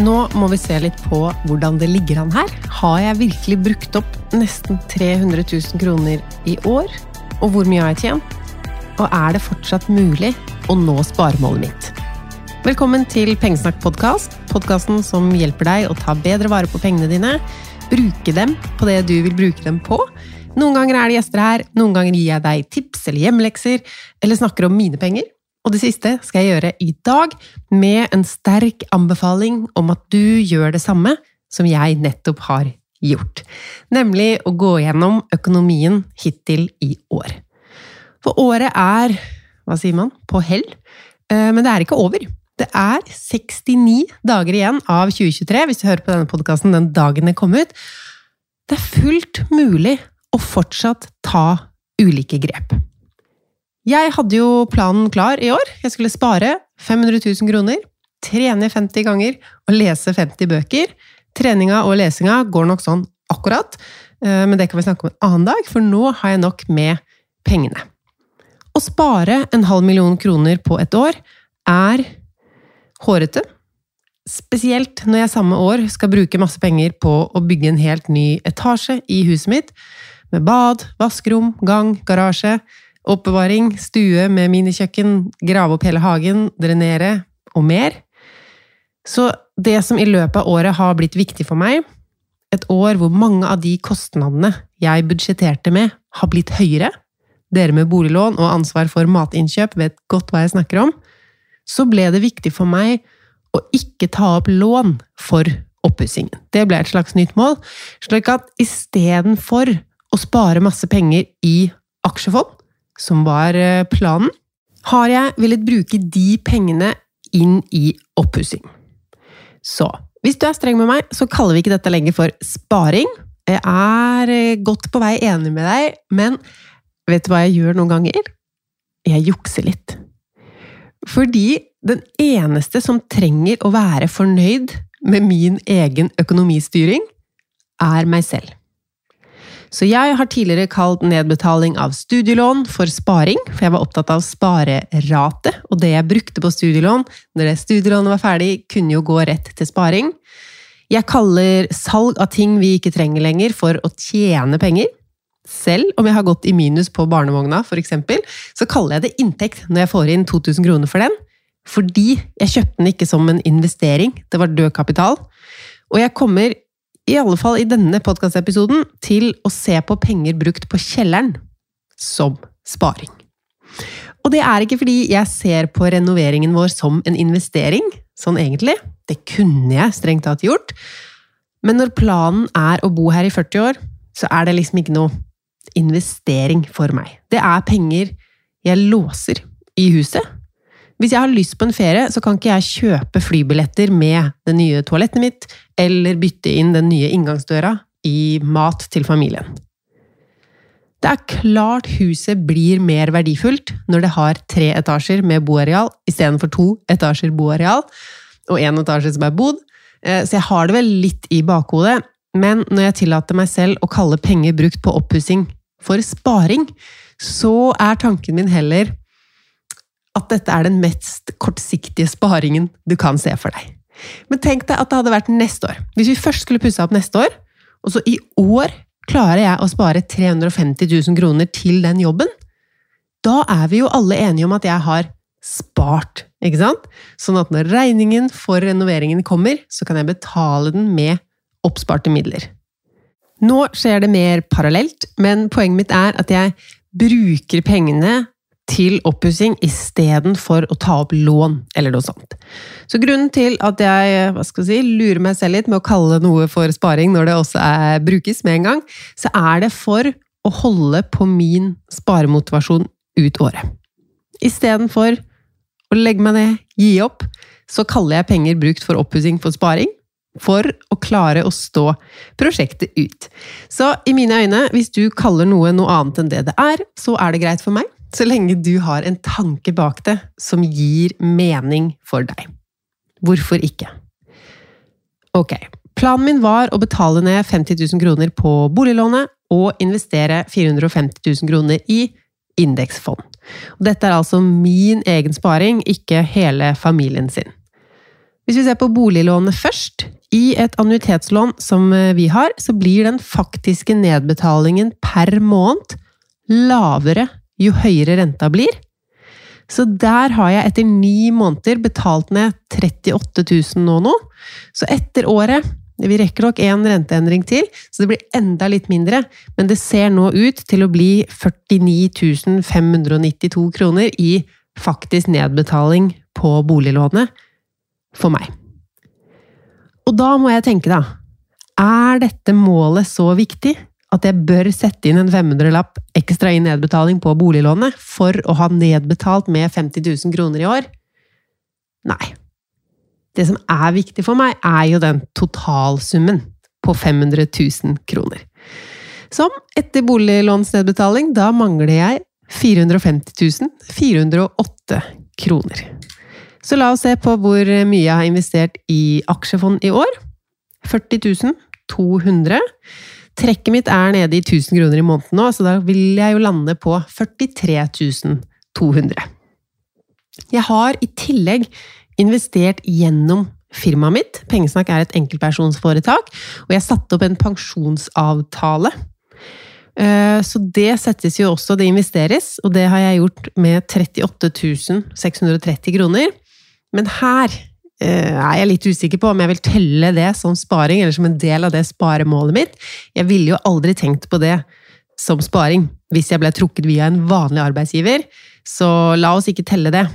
Nå må vi se litt på hvordan det ligger an her. Har jeg virkelig brukt opp nesten 300 000 kroner i år? Og hvor mye har jeg tjent? Og er det fortsatt mulig å nå sparemålet mitt? Velkommen til Pengesnakk-podkast, podkasten som hjelper deg å ta bedre vare på pengene dine, bruke dem på det du vil bruke dem på. Noen ganger er det gjester her, noen ganger gir jeg deg tips eller hjemmelekser, eller snakker om mine penger. Og det siste skal jeg gjøre i dag, med en sterk anbefaling om at du gjør det samme som jeg nettopp har gjort. Nemlig å gå gjennom økonomien hittil i år. For året er, hva sier man, på hell. Eh, Men det er ikke over. Det er 69 dager igjen av 2023, hvis du hører på denne podkasten den dagen den kom ut. Det er fullt mulig å fortsatt ta ulike grep. Jeg hadde jo planen klar i år. Jeg skulle spare 500 000 kroner, trene 50 ganger og lese 50 bøker. Treninga og lesinga går nok sånn akkurat, eh, men det kan vi snakke om en annen dag, for nå har jeg nok med pengene. Å spare en halv million kroner på et år er hårete. Spesielt når jeg samme år skal bruke masse penger på å bygge en helt ny etasje i huset mitt, med bad, vaskerom, gang, garasje, oppbevaring, stue med minikjøkken, grave opp hele hagen, drenere og mer. Så det som i løpet av året har blitt viktig for meg, et år hvor mange av de kostnadene jeg budsjetterte med, har blitt høyere, dere med boliglån og ansvar for matinnkjøp vet godt hva jeg snakker om, så ble det viktig for meg å ikke ta opp lån for oppussingen. Det ble et slags nytt mål, slik at istedenfor å spare masse penger i aksjefond, som var eh, planen, har jeg villet bruke de pengene inn i oppussing. Så hvis du er streng med meg, så kaller vi ikke dette lenger for sparing. Jeg er eh, godt på vei enig med deg, men vet du hva jeg gjør noen ganger? Jeg jukser litt. Fordi den eneste som trenger å være fornøyd med min egen økonomistyring, er meg selv. Så jeg har tidligere kalt nedbetaling av studielån for sparing, for jeg var opptatt av sparerate, og det jeg brukte på studielån når studielånet var ferdig, kunne jo gå rett til sparing. Jeg kaller salg av ting vi ikke trenger lenger, for å tjene penger. Selv om jeg har gått i minus på barnevogna, eksempel, så kaller jeg det inntekt når jeg får inn 2000 kroner for den, fordi jeg kjøpte den ikke som en investering, det var død kapital. Og jeg kommer i alle fall i denne podkastepisoden, til å se på penger brukt på kjelleren som sparing. Og det er ikke fordi jeg ser på renoveringen vår som en investering, sånn egentlig. Det kunne jeg strengt tatt gjort. Men når planen er å bo her i 40 år, så er det liksom ikke noe investering for meg. Det er penger jeg låser i huset. Hvis jeg har lyst på en ferie, så kan ikke jeg kjøpe flybilletter med det nye toalettet mitt, eller bytte inn den nye inngangsdøra i mat til familien. Det er klart huset blir mer verdifullt når det har tre etasjer med boareal istedenfor to etasjer boareal, og én etasje som er bodd, eh, så jeg har det vel litt i bakhodet. Men når jeg tillater meg selv å kalle penger brukt på oppussing for sparing, så er tanken min heller at dette er den mest kortsiktige sparingen du kan se for deg. Men tenk deg at det hadde vært neste år. Hvis vi først skulle pusse opp neste år, og så i år klarer jeg å spare 350 000 kroner til den jobben, da er vi jo alle enige om at jeg har spart, ikke sant? Sånn at når regningen for renoveringen kommer, så kan jeg betale den med oppsparte midler. Nå skjer det mer parallelt, men poenget mitt er at jeg bruker pengene til oppussing istedenfor å ta opp lån, eller noe sånt. Så grunnen til at jeg hva skal si, lurer meg selv litt med å kalle noe for sparing når det også er, brukes med en gang, så er det for å holde på min sparemotivasjon ut året. Istedenfor å legge meg ned, gi opp, så kaller jeg penger brukt for oppussing for sparing, for å klare å stå prosjektet ut. Så i mine øyne, hvis du kaller noe noe annet enn det det er, så er det greit for meg så lenge du har en tanke bak det som gir mening for deg. Hvorfor ikke? Ok, planen min var å betale ned 50 000 kroner på boliglånet og investere 450 000 kroner i indeksfond. Dette er altså min egen sparing, ikke hele familien sin. Hvis vi ser på boliglånet først, i et annuitetslån som vi har, så blir den faktiske nedbetalingen per måned lavere jo høyere renta blir. Så der har jeg etter ni måneder betalt ned 38 000 nå nå. Så etter året Vi rekker nok én renteendring til, så det blir enda litt mindre. Men det ser nå ut til å bli 49 592 kroner i faktisk nedbetaling på boliglånet for meg. Og da må jeg tenke, da. Er dette målet så viktig at jeg bør sette inn en 500-lapp ekstra i nedbetaling på boliglånet for å ha nedbetalt med 50 000 kroner i år? Nei. Det som er viktig for meg, er jo den totalsummen på 500 000 kroner. Som etter boliglånsnedbetaling, da mangler jeg 450 408 kroner. Så la oss se på hvor mye jeg har investert i aksjefond i år. 40 200. Trekket mitt er nede i 1000 kroner i måneden nå, så da vil jeg jo lande på 43 200. Jeg har i tillegg investert gjennom firmaet mitt. Pengesnakk er et enkeltpersonsforetak, og jeg satte opp en pensjonsavtale. Eh, så det settes jo også, det investeres, og det har jeg gjort med 38 630 kroner. Men her er jeg litt usikker på om jeg vil telle det som sparing, eller som en del av det sparemålet mitt. Jeg ville jo aldri tenkt på det som sparing hvis jeg ble trukket via en vanlig arbeidsgiver, så la oss ikke telle det.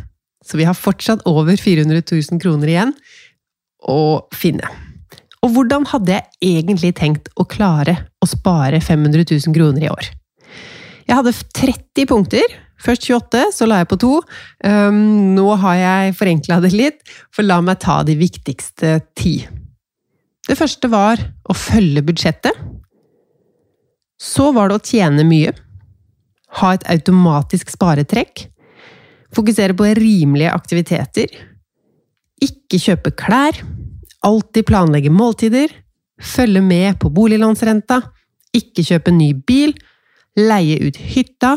Så vi har fortsatt over 400 000 kroner igjen å finne. Og hvordan hadde jeg egentlig tenkt å klare å spare 500 000 kroner i år? Jeg hadde 30 punkter Først 28, så la jeg på to. Um, nå har jeg forenkla det litt, for la meg ta de viktigste ti. Det første var å følge budsjettet. Så var det å tjene mye. Ha et automatisk sparetrekk. Fokusere på rimelige aktiviteter. Ikke kjøpe klær. Alltid planlegge måltider. Følge med på boliglånsrenta. Ikke kjøpe ny bil. Leie ut hytta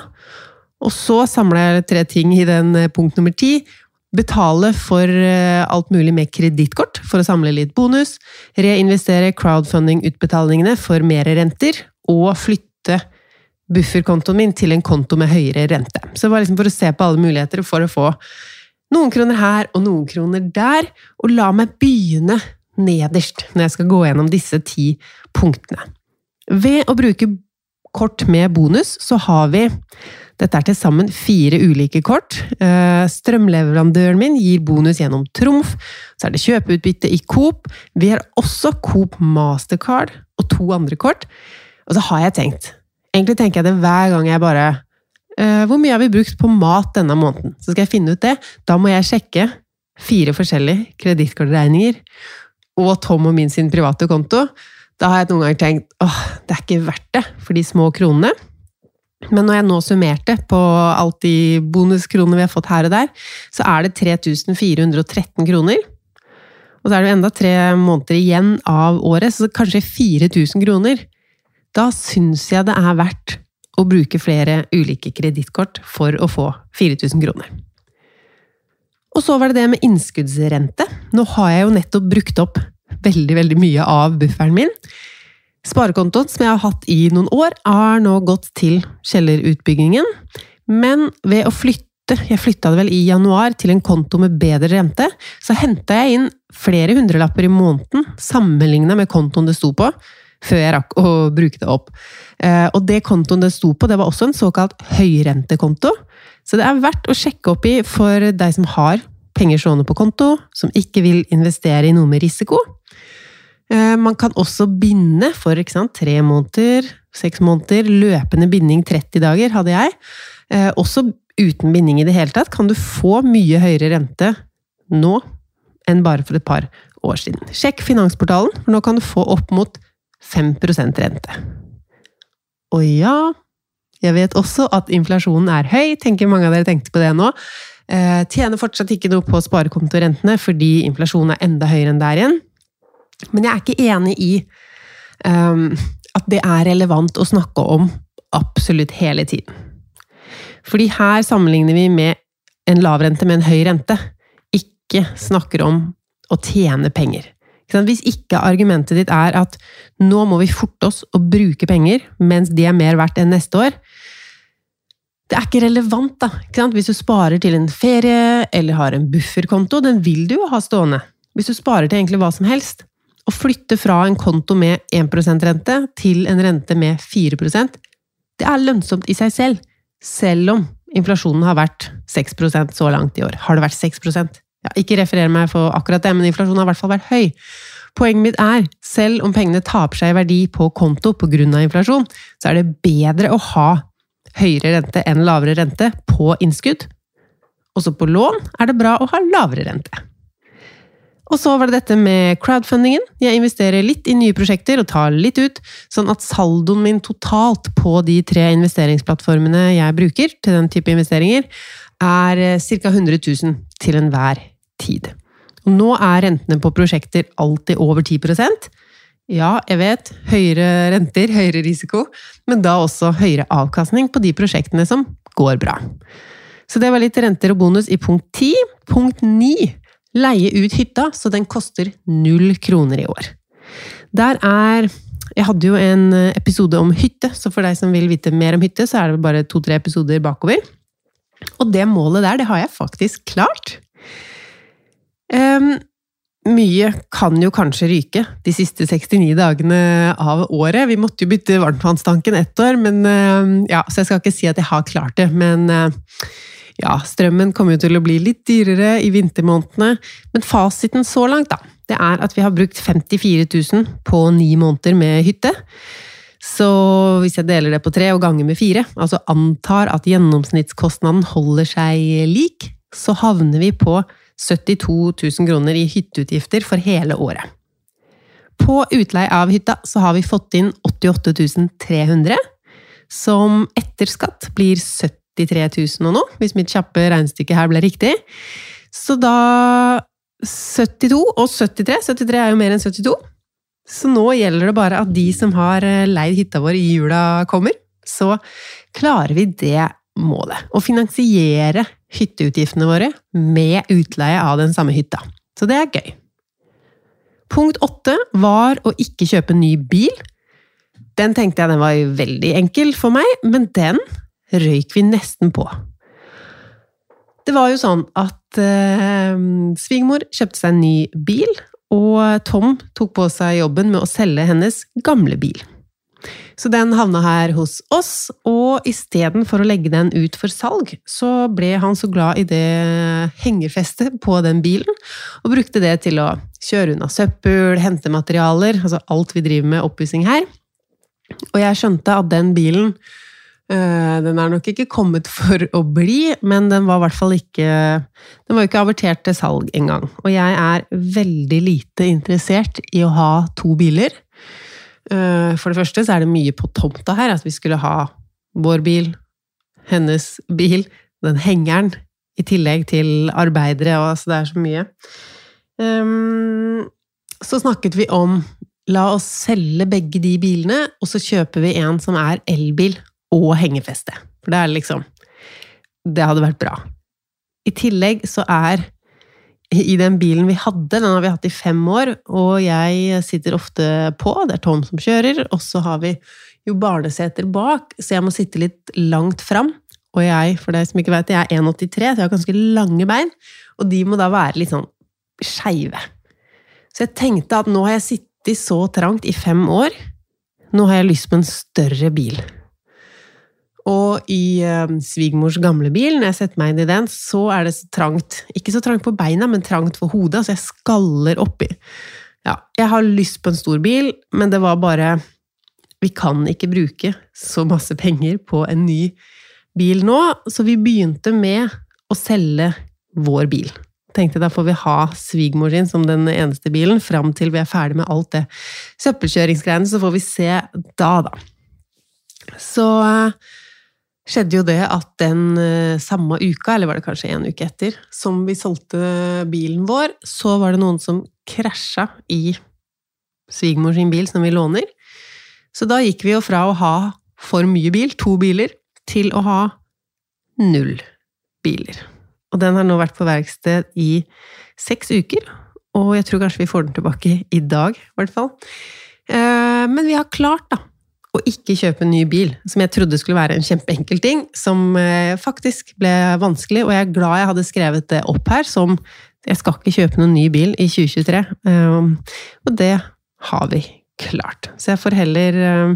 og så samler jeg tre ting i den eh, punkt nummer ti. Betale for eh, alt mulig med kredittkort for å samle litt bonus. Reinvestere crowdfunding-utbetalingene for mer renter. Og flytte bufferkontoen min til en konto med høyere rente. Så det var liksom for å se på alle muligheter for å få noen kroner her og noen kroner der. Og la meg begynne nederst når jeg skal gå gjennom disse ti punktene. Ved å bruke kort med bonus så har vi dette er til sammen fire ulike kort. Eh, strømleverandøren min gir bonus gjennom Trumf. Så er det kjøpeutbytte i Coop. Vi har også Coop Mastercard og to andre kort. Og så har jeg tenkt Egentlig tenker jeg det hver gang jeg bare eh, Hvor mye har vi brukt på mat denne måneden? Så skal jeg finne ut det. Da må jeg sjekke fire forskjellige kredittkortregninger og Tom og min sin private konto. Da har jeg noen ganger tenkt åh, det er ikke verdt det for de små kronene. Men når jeg nå summerte på alt de bonuskronene vi har fått her og der, så er det 3413 kroner. Og så er det jo enda tre måneder igjen av året, så kanskje 4000 kroner. Da syns jeg det er verdt å bruke flere ulike kredittkort for å få 4000 kroner. Og så var det det med innskuddsrente. Nå har jeg jo nettopp brukt opp veldig, veldig mye av bufferen min. Sparekontoen som jeg har hatt i noen år, har nå gått til kjellerutbyggingen. Men ved å flytte, jeg flytta det vel i januar, til en konto med bedre rente, så henta jeg inn flere hundrelapper i måneden sammenligna med kontoen det sto på, før jeg rakk å bruke det opp. Eh, og det kontoen det sto på, det var også en såkalt høyrentekonto. Så det er verdt å sjekke opp i for deg som har penger stående på konto, som ikke vil investere i noe med risiko. Eh, man kan også binde for tre måneder, seks måneder. Løpende binding 30 dager hadde jeg. Eh, også uten binding i det hele tatt kan du få mye høyere rente nå enn bare for et par år siden. Sjekk Finansportalen, for nå kan du få opp mot 5% rente. Og ja, jeg vet også at inflasjonen er høy, tenker mange av dere tenkte på det nå. Eh, tjener fortsatt ikke noe på sparekontorentene fordi inflasjonen er enda høyere enn der igjen. Men jeg er ikke enig i um, at det er relevant å snakke om absolutt hele tiden. Fordi her sammenligner vi med en lavrente med en høy rente, ikke snakker om å tjene penger. Hvis ikke argumentet ditt er at nå må vi forte oss å bruke penger mens de er mer verdt enn neste år, det er ikke relevant, da. Ikke Hvis du sparer til en ferie eller har en bufferkonto, den vil du jo ha stående. Hvis du sparer til egentlig hva som helst, å flytte fra en konto med 1% rente til en rente med 4% det er lønnsomt i seg selv, selv om inflasjonen har vært 6% så langt i år. Har det vært 6% ja, Ikke referer meg for akkurat det, men inflasjonen har i hvert fall vært høy. Poenget mitt er, selv om pengene taper seg i verdi på konto pga. inflasjon, så er det bedre å ha høyere rente enn lavere rente på innskudd. Også på lån er det bra å ha lavere rente. Og så var det dette med crowdfundingen. Jeg investerer litt i nye prosjekter og tar litt ut, sånn at saldoen min totalt på de tre investeringsplattformene jeg bruker til den type investeringer, er ca. 100 000 til enhver tid. Og nå er rentene på prosjekter alltid over 10% Ja, jeg vet, høyere renter, høyere risiko, men da også høyere avkastning på de prosjektene som går bra. Så det var litt renter og bonus i punkt 10. Punkt 9 leie ut hytta, så den koster null kroner i år. Der er Jeg hadde jo en episode om hytte, så for deg som vil vite mer om hytte, så er det bare to-tre episoder bakover. Og det målet der, det har jeg faktisk klart. Um, mye kan jo kanskje ryke de siste 69 dagene av året. Vi måtte jo bytte varmtvannstanken ett år, men ja, så jeg skal ikke si at jeg har klart det. Men ja, strømmen kommer jo til å bli litt dyrere i vintermånedene, men fasiten så langt, da, det er at vi har brukt 54 000 på ni måneder med hytte. Så hvis jeg deler det på tre og ganger med fire, altså antar at gjennomsnittskostnaden holder seg lik, så havner vi på 72 000 kroner i hytteutgifter for hele året. På utleie av hytta så har vi fått inn 88 300, som etter skatt blir 70 73 000 og noe, hvis mitt kjappe regnestykke her ble riktig. Så da 72 og 73 73 er jo mer enn 72. Så nå gjelder det bare at de som har eh, leid hytta vår i jula, kommer. Så klarer vi det målet. Å finansiere hytteutgiftene våre med utleie av den samme hytta. Så det er gøy. Punkt åtte var å ikke kjøpe ny bil. Den tenkte jeg den var veldig enkel for meg, men den røyk vi nesten på. Det var jo sånn at eh, svigermor kjøpte seg en ny bil, og Tom tok på seg jobben med å selge hennes gamle bil. Så den havna her hos oss, og istedenfor å legge den ut for salg, så ble han så glad i det hengefestet på den bilen, og brukte det til å kjøre unna søppel, hente materialer, altså alt vi driver med oppussing her. Og jeg skjønte at den bilen den er nok ikke kommet for å bli, men den var i hvert fall ikke Den var jo ikke avertert til salg engang. Og jeg er veldig lite interessert i å ha to biler. Eh, For det første så er det mye på tomta her, at vi skulle ha vår bil, hennes bil, den hengeren, i tillegg til arbeidere, og altså det er så mye. Ehm, Så snakket vi om la oss selge begge de bilene, og så kjøper vi en som er elbil og hengefeste. For det er liksom Det hadde vært bra. I tillegg så er i den bilen vi hadde, den har vi hatt i fem år, og jeg sitter ofte på, det er Tom som kjører, og så har vi jo barneseter bak, så jeg må sitte litt langt fram. Og jeg, for deg som ikke vet, jeg er 1,83, så jeg har ganske lange bein, og de må da være litt sånn skeive. Så jeg tenkte at nå har jeg sittet så trangt i fem år, nå har jeg lyst på en større bil. Og i eh, svigermors gamle bil, når jeg setter meg inn i den, så er det så trangt. Ikke så trangt på beina, men trangt for hodet, så jeg skaller oppi. Ja, jeg har lyst på en stor bil, men det var bare Vi kan ikke bruke så masse penger på en ny bil nå, så vi begynte med å selge vår bil. Tenkte da får vi ha svigermor sin som den eneste bilen fram til vi er ferdig med alt det søppelkjøringsgreiene, så får vi se da, da. Så eh, skjedde jo det at den eh, samme uka, eller var det kanskje en uke etter, som vi solgte bilen vår, så var det noen som krasja i svigermor sin bil som vi låner. Så da gikk vi jo fra å ha for mye bil, to biler, til å ha null biler. Og den har nå vært på verksted i seks uker, og jeg tror kanskje vi får den tilbake i dag, i hvert fall. Eh, Men vi har klart, da, å ikke kjøpe en ny bil, som jeg trodde skulle være en kjempeenkel ting, som eh, faktisk ble vanskelig, og jeg er glad jeg hadde skrevet det opp her som jeg skal ikke kjøpe noen ny bil i 2023. Um, Og det har vi klart. Så jeg får heller um,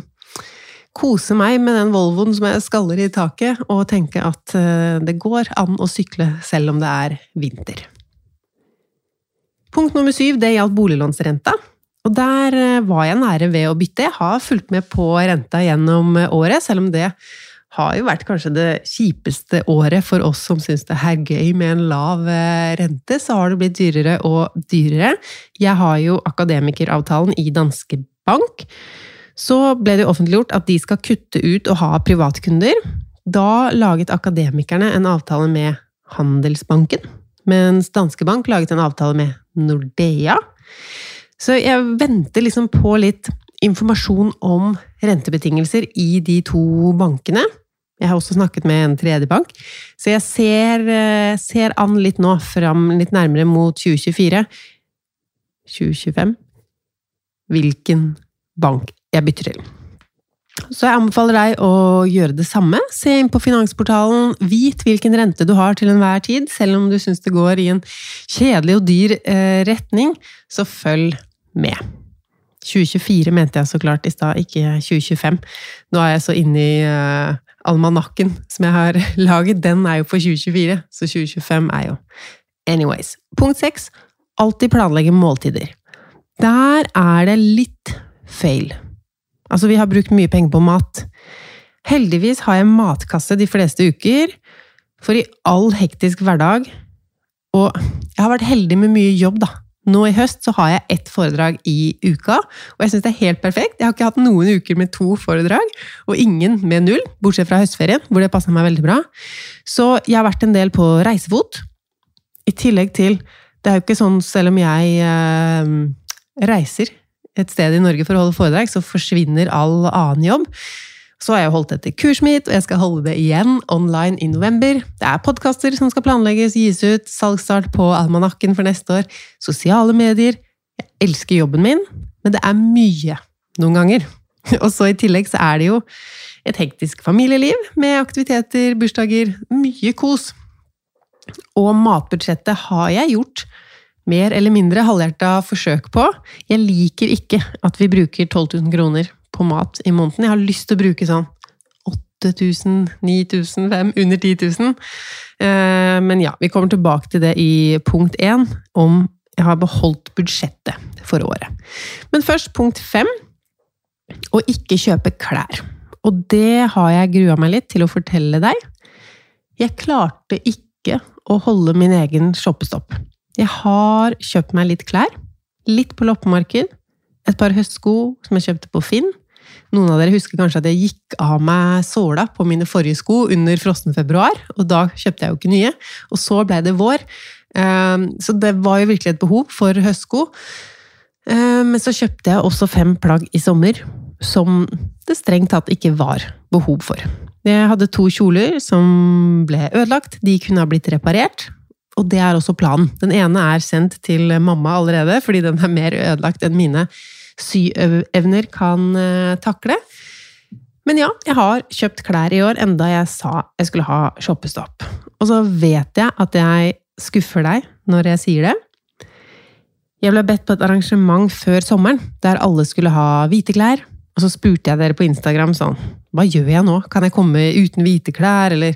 kose meg med den Volvoen som jeg skaller i taket, og tenke at uh, det går an å sykle selv om det er vinter. Punkt nummer syv, det gjaldt boliglånsrenta. Og der eh, var jeg nære ved å bytte. Jeg har fulgt med på renta gjennom eh, året, selv om det har jo vært kanskje det kjipeste året for oss som syns det er gøy med en lav eh, rente, så har det blitt dyrere og dyrere. Jeg har jo akademikeravtalen i Danske Bank. Så ble det offentliggjort at de skal kutte ut og ha privatkunder. Da laget akademikerne en avtale med Handelsbanken, mens Danske Bank laget en avtale med Nordea. Så jeg venter liksom på litt informasjon om rentebetingelser i de to bankene. Jeg har også snakket med en tredje bank, så jeg ser, eh, ser an litt nå, fram litt nærmere mot 2024. 2025 hvilken bank jeg bytter til. Så jeg anbefaler deg å gjøre det samme. Se inn på Finansportalen, vit hvilken rente du har til enhver tid, selv om du syns det går i en kjedelig og dyr eh, retning, så følg med. 2024 mente jeg så klart i stad, ikke 2025. Nå er jeg så inne i eh, almanakken som jeg har laget, den er jo for 2024, så 2025 er jo Anyways. Punkt seks alltid planlegge måltider. Der er det litt feil. Altså, vi har brukt mye penger på mat. Heldigvis har jeg matkasse de fleste uker, for i all hektisk hverdag Og jeg har vært heldig med mye jobb, da. Nå i høst så har jeg ett foredrag i uka, og jeg syns det er helt perfekt. Jeg har ikke hatt noen uker med to foredrag, og ingen med null, bortsett fra høstferien, hvor det passa meg veldig bra. Så jeg har vært en del på reisefot. I tillegg til Det er jo ikke sånn, selv om jeg eh, reiser et sted i Norge for å holde foredrag, så forsvinner all annen jobb. Så har jeg holdt dette kurset mitt, og jeg skal holde det igjen online i november. Det er podkaster som skal planlegges, gis ut, salgsstart på almanakken for neste år, sosiale medier. Jeg elsker jobben min, men det er mye noen ganger. Og så i tillegg så er det jo et hektisk familieliv med aktiviteter, bursdager, mye kos. Og matbudsjettet har jeg gjort mer eller mindre halvhjerta forsøk på. Jeg liker ikke at vi bruker 12 000 kroner på mat i måneden. Jeg har lyst til å bruke sånn 8000, 9000, 5, under 10 000. Eh, men ja, vi kommer tilbake til det i punkt én, om jeg har beholdt budsjettet for året. Men først punkt fem, å ikke kjøpe klær. Og det har jeg grua meg litt til å fortelle deg. Jeg klarte ikke å holde min egen shoppestopp. Jeg har kjøpt meg litt klær. Litt på loppemarked. Et par høstsko som jeg kjøpte på Finn. Noen av dere husker kanskje at jeg gikk av meg såla på mine forrige sko under frossen februar, og da kjøpte jeg jo ikke nye. Og så ble det vår. Ehm, så det var jo virkelig et behov for høstsko. Ehm, men så kjøpte jeg også fem plagg i sommer som det strengt tatt ikke var behov for. Jeg hadde to kjoler som ble ødelagt. De kunne ha blitt reparert. Og det er også planen. Den ene er sendt til mamma allerede, fordi den er mer ødelagt enn mine syevner kan eh, takle. Men ja, jeg har kjøpt klær i år, enda jeg sa jeg skulle ha shoppestopp. Og så vet jeg at jeg skuffer deg når jeg sier det. Jeg ble bedt på et arrangement før sommeren, der alle skulle ha hvite klær. Og så spurte jeg dere på Instagram sånn Hva gjør jeg nå? Kan jeg komme uten hvite klær, eller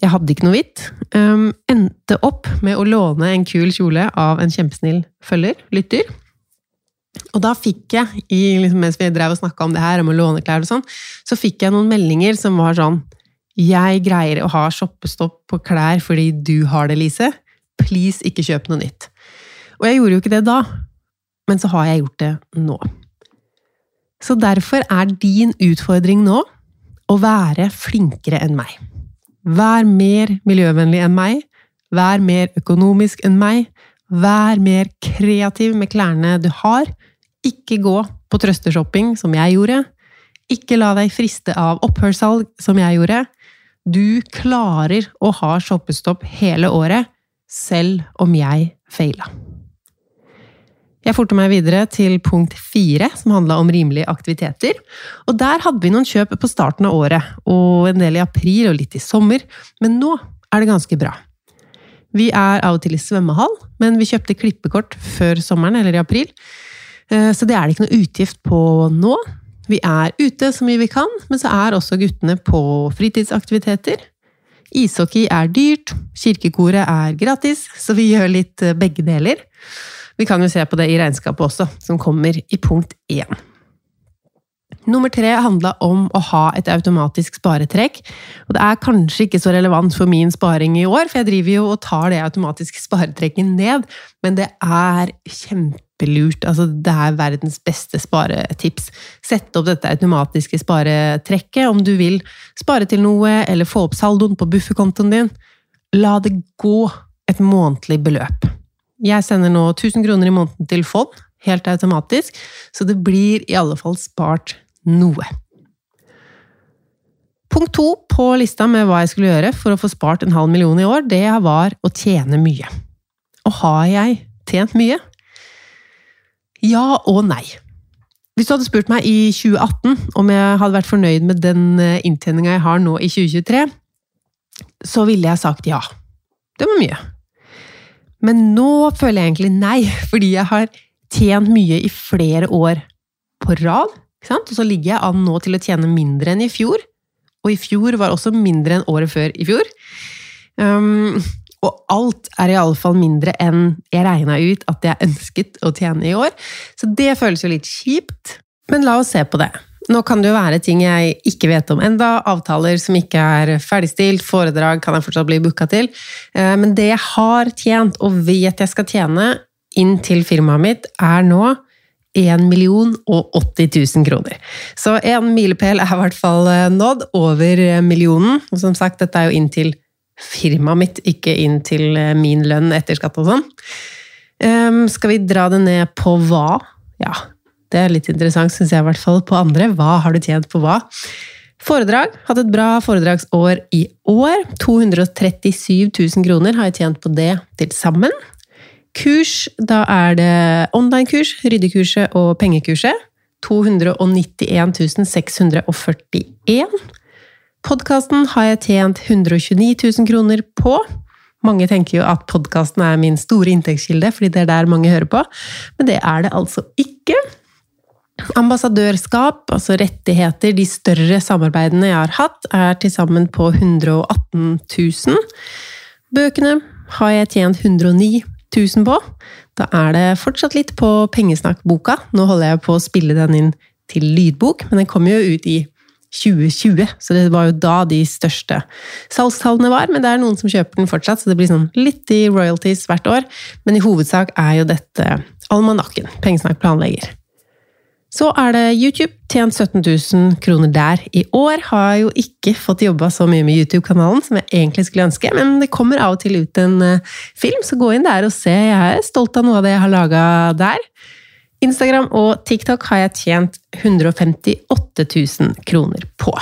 Jeg hadde ikke noe hvitt. Um, endte opp med å låne en kul kjole av en kjempesnill følger, lytter. Og da fikk jeg, liksom, mens vi drev og snakka om det her, om å låne klær og sånn, så fikk jeg noen meldinger som var sånn Jeg greier å ha shoppestopp på klær fordi du har det, Lise. Please, ikke kjøp noe nytt. Og jeg gjorde jo ikke det da, men så har jeg gjort det nå. Så derfor er din utfordring nå å være flinkere enn meg. Vær mer miljøvennlig enn meg. Vær mer økonomisk enn meg. Vær mer kreativ med klærne du har. Ikke gå på trøsteshopping, som jeg gjorde. Ikke la deg friste av opphørssalg, som jeg gjorde. Du klarer å ha shoppestopp hele året, selv om jeg feila. Jeg forter meg videre til punkt fire, som handla om rimelige aktiviteter. Og der hadde vi noen kjøp på starten av året, og en del i april og litt i sommer, men nå er det ganske bra. Vi er av og til i svømmehall, men vi kjøpte klippekort før sommeren, eller i april, eh, så det er det ikke noe utgift på nå. Vi er ute så mye vi kan, men så er også guttene på fritidsaktiviteter. Ishockey er dyrt, kirkekoret er gratis, så vi gjør litt eh, begge deler. Vi kan jo se på det i regnskapet også, som kommer i punkt én. Nummer tre handla om å ha et automatisk sparetrekk. Og det er kanskje ikke så relevant for min sparing i år, for jeg driver jo og tar det automatiske sparetrekket ned, men det er kjempelurt. Altså, det er verdens beste sparetips. Sett opp dette automatiske sparetrekket om du vil spare til noe, eller få opp saldoen på bufferkontoen din. La det gå et månedlig beløp. Jeg sender nå 1000 kroner i måneden til fond, helt automatisk, så det blir i alle fall spart noe. Punkt to på lista med hva jeg skulle gjøre for å få spart en halv million i år, det var å tjene mye. Og har jeg tjent mye? Ja og nei. Hvis du hadde spurt meg i 2018 om jeg hadde vært fornøyd med den eh, inntjeninga jeg har nå i 2023, så ville jeg sagt ja. Det var mye. Men nå føler jeg egentlig nei, fordi jeg har tjent mye i flere år på rad. Og så ligger jeg an nå til å tjene mindre enn i fjor. Og i fjor var også mindre enn året før i fjor. Um, og alt er iallfall mindre enn jeg regna ut at jeg ønsket å tjene i år. Så det føles jo litt kjipt. Men la oss se på det. Nå kan det jo være ting jeg ikke vet om enda, avtaler som ikke er ferdigstilt, foredrag kan jeg fortsatt bli booka til. Eh, men det jeg har tjent, og vet jeg skal tjene inn til firmaet mitt, er nå 1 million og 80 000 kroner. Så en milepæl er i hvert fall eh, nådd, over millionen. Og som sagt, dette er jo inn til firmaet mitt, ikke inn til eh, min lønn etter skatt og sånn. Skal vi dra det ned på hva? Ja, det er litt interessant, syns jeg i hvert fall, på andre. Hva har du tjent på hva? Foredrag. Hatt et bra foredragsår i år. 237 000 kroner har jeg tjent på det til sammen. Kurs, da er det online-kurs, ryddekurset og pengekurset. 291 641. Podkasten har jeg tjent 129 000 kroner på. Mange tenker jo at podkasten er min store inntektskilde, fordi det er der mange hører på, men det er det altså ikke. Ambassadørskap, altså rettigheter, de større samarbeidene jeg har hatt, er til sammen på 118 000. Bøkene har jeg tjent 109 000 på. Da er det fortsatt litt på Pengesnakk-boka. Nå holder jeg på å spille den inn til lydbok, men den kom jo ut i 2020, så det var jo da de største salgstallene var. Men det er noen som kjøper den fortsatt, så det blir sånn litt i royalties hvert år. Men i hovedsak er jo dette almanakken Pengesnakk planlegger. Så er det YouTube. Tjent 17 000 kroner der i år. Har jo ikke fått jobba så mye med YouTube-kanalen som jeg egentlig skulle ønske, men det kommer av og til ut en uh, film, så gå inn der og se. Jeg er stolt av noe av det jeg har laga der. Instagram og TikTok har jeg tjent 158 000 kroner på.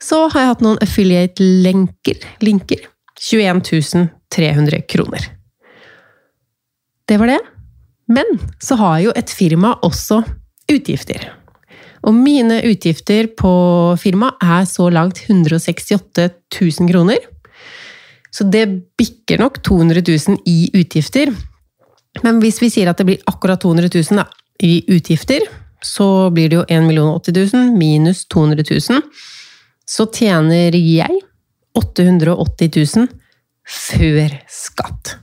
Så har jeg hatt noen affiliate-lenker. Linker. 21 300 kroner. Det var det. Men så har jo et firma også utgifter. Og mine utgifter på firma er så langt 168 000 kroner. Så det bikker nok 200 000 i utgifter. Men hvis vi sier at det blir akkurat 200 000 da, i utgifter, så blir det jo 1 080 000 minus 200 000. Så tjener jeg 880 000 før skatt.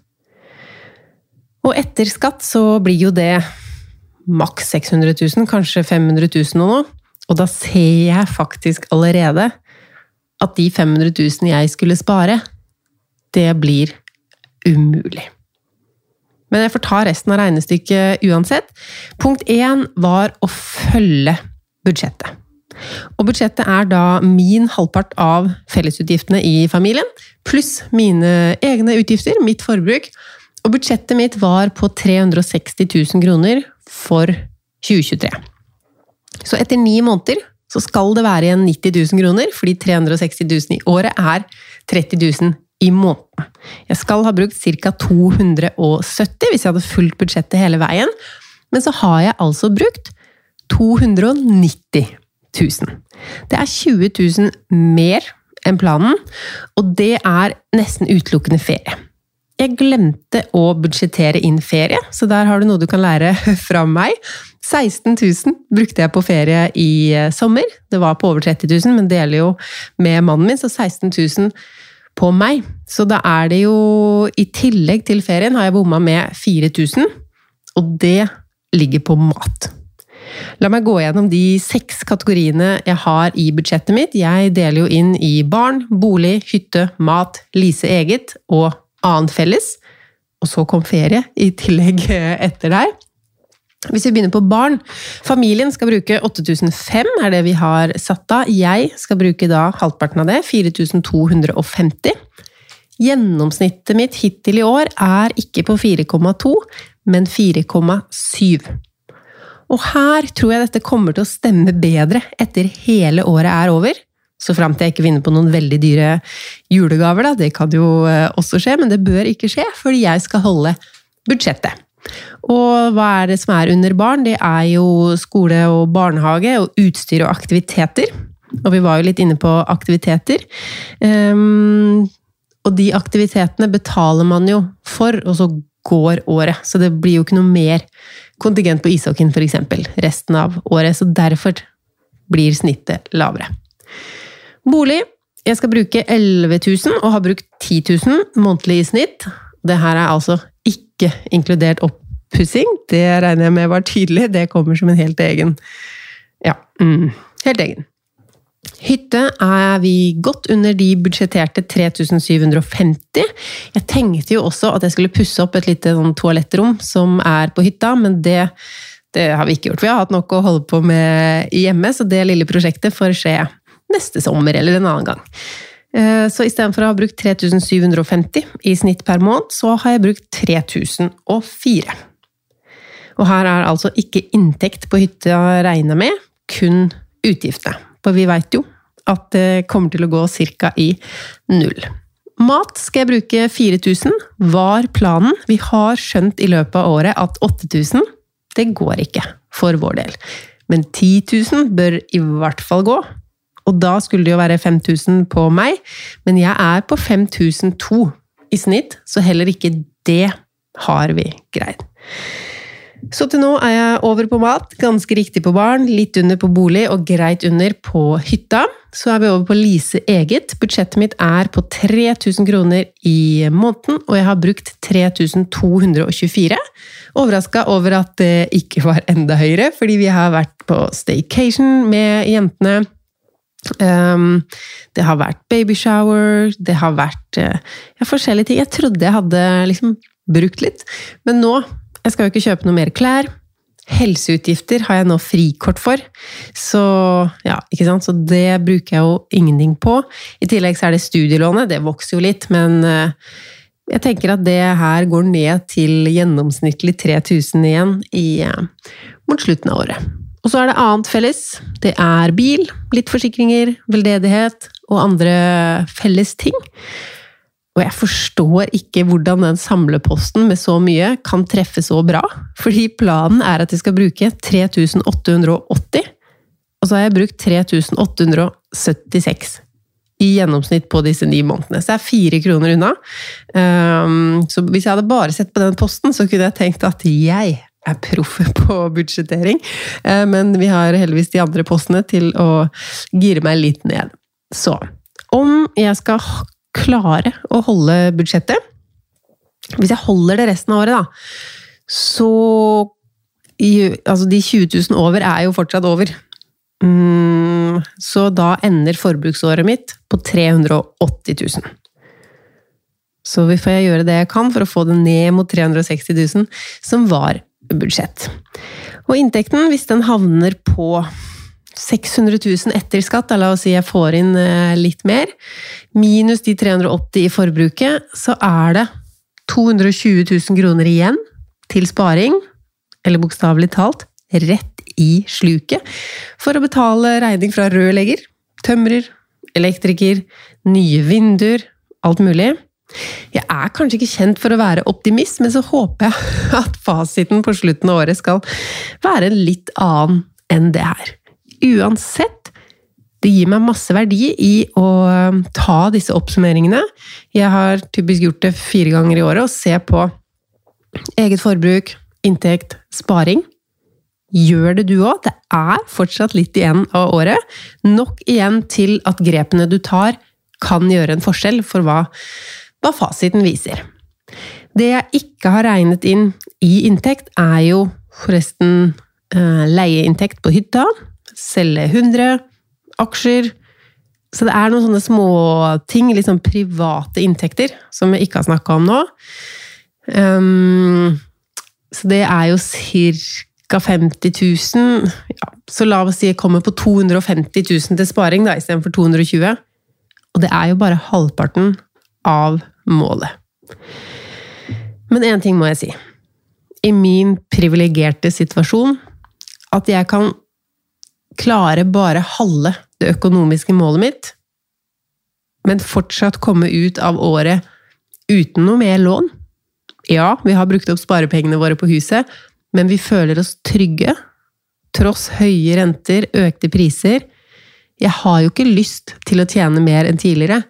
Og etter skatt så blir jo det maks 600 000, kanskje 500 000 og noe. Og da ser jeg faktisk allerede at de 500 000 jeg skulle spare, det blir umulig. Men jeg får ta resten av regnestykket uansett. Punkt én var å følge budsjettet. Og budsjettet er da min halvpart av fellesutgiftene i familien, pluss mine egne utgifter, mitt forbruk. Og budsjettet mitt var på 360 000 kroner for 2023. Så etter ni måneder så skal det være igjen 90 000 kroner, fordi 360 000 i året er 30 000 i måneden. Jeg skal ha brukt ca. 270 hvis jeg hadde fulgt budsjettet hele veien, men så har jeg altså brukt 290 000. Det er 20 000 mer enn planen, og det er nesten utelukkende ferie. Jeg glemte å budsjettere inn ferie, så der har du noe du kan lære fra meg. 16 000 brukte jeg på ferie i eh, sommer. Det var på over 30 000, men deler jo med mannen min, så 16 000 på meg. Så da er det jo I tillegg til ferien har jeg bomma med 4000, og det ligger på mat. La meg gå gjennom de seks kategoriene jeg har i budsjettet mitt. Jeg deler jo inn i barn, bolig, hytte, mat, Lise eget og annet felles. Og så kom ferie i tillegg etter der. Hvis vi begynner på barn Familien skal bruke 8005, er det vi har satt av. Jeg skal bruke da halvparten av det, 4250. Gjennomsnittet mitt hittil i år er ikke på 4,2, men 4,7. Og her tror jeg dette kommer til å stemme bedre etter hele året er over. Så fram til jeg ikke vinner på noen veldig dyre julegaver, da. Det kan jo eh, også skje, men det bør ikke skje, fordi jeg skal holde budsjettet. Og hva er det som er under barn? Det er jo skole og barnehage og utstyr og aktiviteter. Og vi var jo litt inne på aktiviteter. Um, og de aktivitetene betaler man jo for, og så går året. Så det blir jo ikke noe mer kontingent på ishockeyen, f.eks. resten av året. Så derfor blir snittet lavere. Bolig. Jeg skal bruke 11 000, og har brukt 10 000 månedlig i snitt. Det her er altså ikke inkludert oppussing. Det regner jeg med var tydelig. Det kommer som en helt egen Ja, mm, helt egen. Hytte er vi godt under de budsjetterte 3750. Jeg tenkte jo også at jeg skulle pusse opp et lite sånn toalettrom som er på hytta, men det, det, har vi ikke gjort. Vi har hatt nok å holde på med hjemme, så det lille prosjektet får skje neste sommer eller en annen gang. Eh, så istedenfor å ha brukt 3750 i snitt per måned, så har jeg brukt 3004. Og her er altså ikke inntekt på hytta regna med, kun utgiftene. For vi veit jo at det kommer til å gå ca. i null. Mat skal jeg bruke 4000, var planen. Vi har skjønt i løpet av året at 8000, det går ikke for vår del. Men 10 000 bør i hvert fall gå, og da skulle det jo være 5000 på meg, men jeg er på 5002 i snitt, så heller ikke det har vi greid. Så til nå er jeg over på mat, ganske riktig på barn, litt under på bolig og greit under på hytta. Så er vi over på Lise eget. Budsjettet mitt er på 3000 kroner i måneden, og jeg har brukt 3224. Overraska over at det ikke var enda høyere, fordi vi har vært på staycation med jentene. Um, det har vært babyshower, det har vært uh, ja, forskjellige ting. Jeg trodde jeg hadde liksom brukt litt, men nå Jeg skal jo ikke kjøpe noe mer klær. Helseutgifter har jeg nå frikort for, så ja? Så det bruker jeg jo ingenting på. I tillegg så er det studielånet, det vokser jo litt, men uh, jeg tenker at det her går ned til gjennomsnittlig 3000 igjen i, uh, mot slutten av året. Og så er det annet felles. Det er bil, litt forsikringer, veldedighet og andre felles ting. Og jeg forstår ikke hvordan den samleposten med så mye kan treffe så bra. Fordi planen er at jeg skal bruke 3880, og så har jeg brukt 3876 i gjennomsnitt på disse ni månedene. Så jeg er fire kroner unna. Um, så hvis jeg hadde bare sett på den posten, så kunne jeg tenkt at jeg er proffe på budsjettering. Uh, men vi har heldigvis de andre postene til å gire meg litt ned. Så om jeg skal klare å holde budsjettet Hvis jeg holder det resten av året, da, så Altså, de 20 000 over er jo fortsatt over. Mm, så da ender forbruksåret mitt på 380 000. Så får jeg gjøre det jeg kan for å få det ned mot 360 000, som var budsjett. Og inntekten, hvis den havner på 600 000 etter skatt, la oss si jeg får inn litt mer, minus de 380 i forbruket, så er det 220 000 kroner igjen til sparing, eller bokstavelig talt rett i sluket, for å betale regning fra rørlegger, tømrer, elektriker, nye vinduer, alt mulig. Jeg er kanskje ikke kjent for å være optimist, men så håper jeg at fasiten på slutten av året skal være litt annen enn det her. Uansett, det gir meg masse verdi i å ta disse oppsummeringene. Jeg har typisk gjort det fire ganger i året, og se på eget forbruk, inntekt, sparing. Gjør det du òg. Det er fortsatt litt igjen av året. Nok igjen til at grepene du tar, kan gjøre en forskjell for hva, hva fasiten viser. Det jeg ikke har regnet inn i inntekt, er jo forresten eh, leieinntekt på hytta, selge 100, aksjer Så det er noen sånne småting, litt sånn private inntekter, som jeg ikke har snakka om nå. Um, så det er jo ca. 50 000. Ja, så la oss si jeg kommer på 250 000 til sparing da, istedenfor 220 Og det er jo bare halvparten av målet. Men én ting må jeg si. I min privilegerte situasjon at jeg kan klare bare halve det økonomiske målet mitt, men fortsatt komme ut av året uten noe mer lån. Ja, vi har brukt opp sparepengene våre på huset, men vi føler oss trygge. Tross høye renter, økte priser. Jeg har jo ikke lyst til å tjene mer enn tidligere,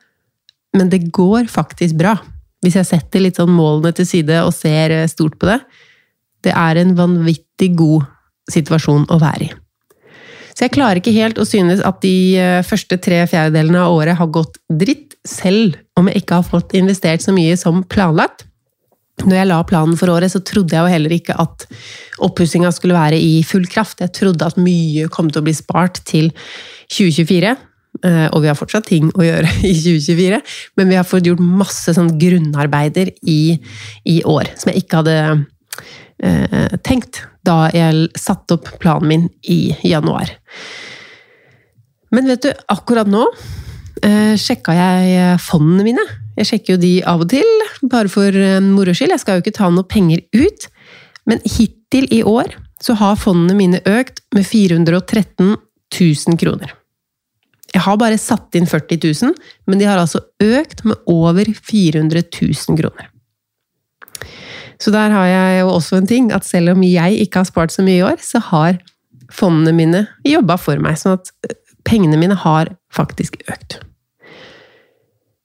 men det går faktisk bra. Hvis jeg setter litt sånn målene til side og ser stort på det. Det er en vanvittig god situasjon å være i. Så jeg klarer ikke helt å synes at de første tre fjerdedelene av året har gått dritt, selv om jeg ikke har fått investert så mye som planlagt. Når jeg la planen for året, så trodde jeg jo heller ikke at oppussinga skulle være i full kraft. Jeg trodde at mye kom til å bli spart til 2024. Og vi har fortsatt ting å gjøre i 2024, men vi har fått gjort masse sånn grunnarbeider i, i år som jeg ikke hadde eh, tenkt da jeg satte opp planen min i januar. Men vet du, akkurat nå eh, sjekka jeg fondene mine. Jeg sjekker jo de av og til, bare for moro skyld. Jeg skal jo ikke ta noe penger ut. Men hittil i år så har fondene mine økt med 413 000 kroner. Jeg har bare satt inn 40 000, men de har altså økt med over 400 000 kroner. Så der har jeg jo også en ting, at selv om jeg ikke har spart så mye i år, så har fondene mine jobba for meg, sånn at pengene mine har faktisk økt.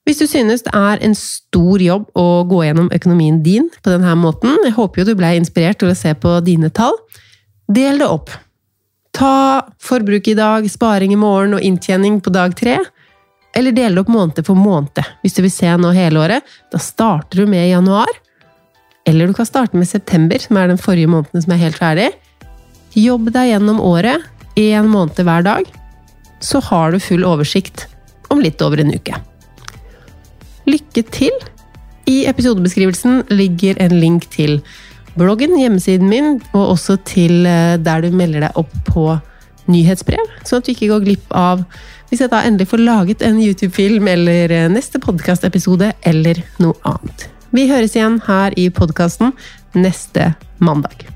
Hvis du synes det er en stor jobb å gå gjennom økonomien din på denne måten, jeg håper jo du ble inspirert til å se på dine tall, del det opp. Ta forbruk i dag, sparing i morgen og inntjening på dag tre. Eller del det opp måned for måned. Hvis du vil se nå hele året, da starter du med januar. Eller du kan starte med september, som er den forrige måneden som er helt ferdig. Jobb deg gjennom året, én måned hver dag. Så har du full oversikt om litt over en uke. Lykke til! I episodebeskrivelsen ligger en link til bloggen, hjemmesiden min, og også til eh, der du melder deg opp på nyhetsbrev, sånn at du ikke går glipp av hvis jeg da endelig får laget en YouTube-film eller neste neste podkastepisode eller noe annet. Vi høres igjen her i podkasten neste mandag.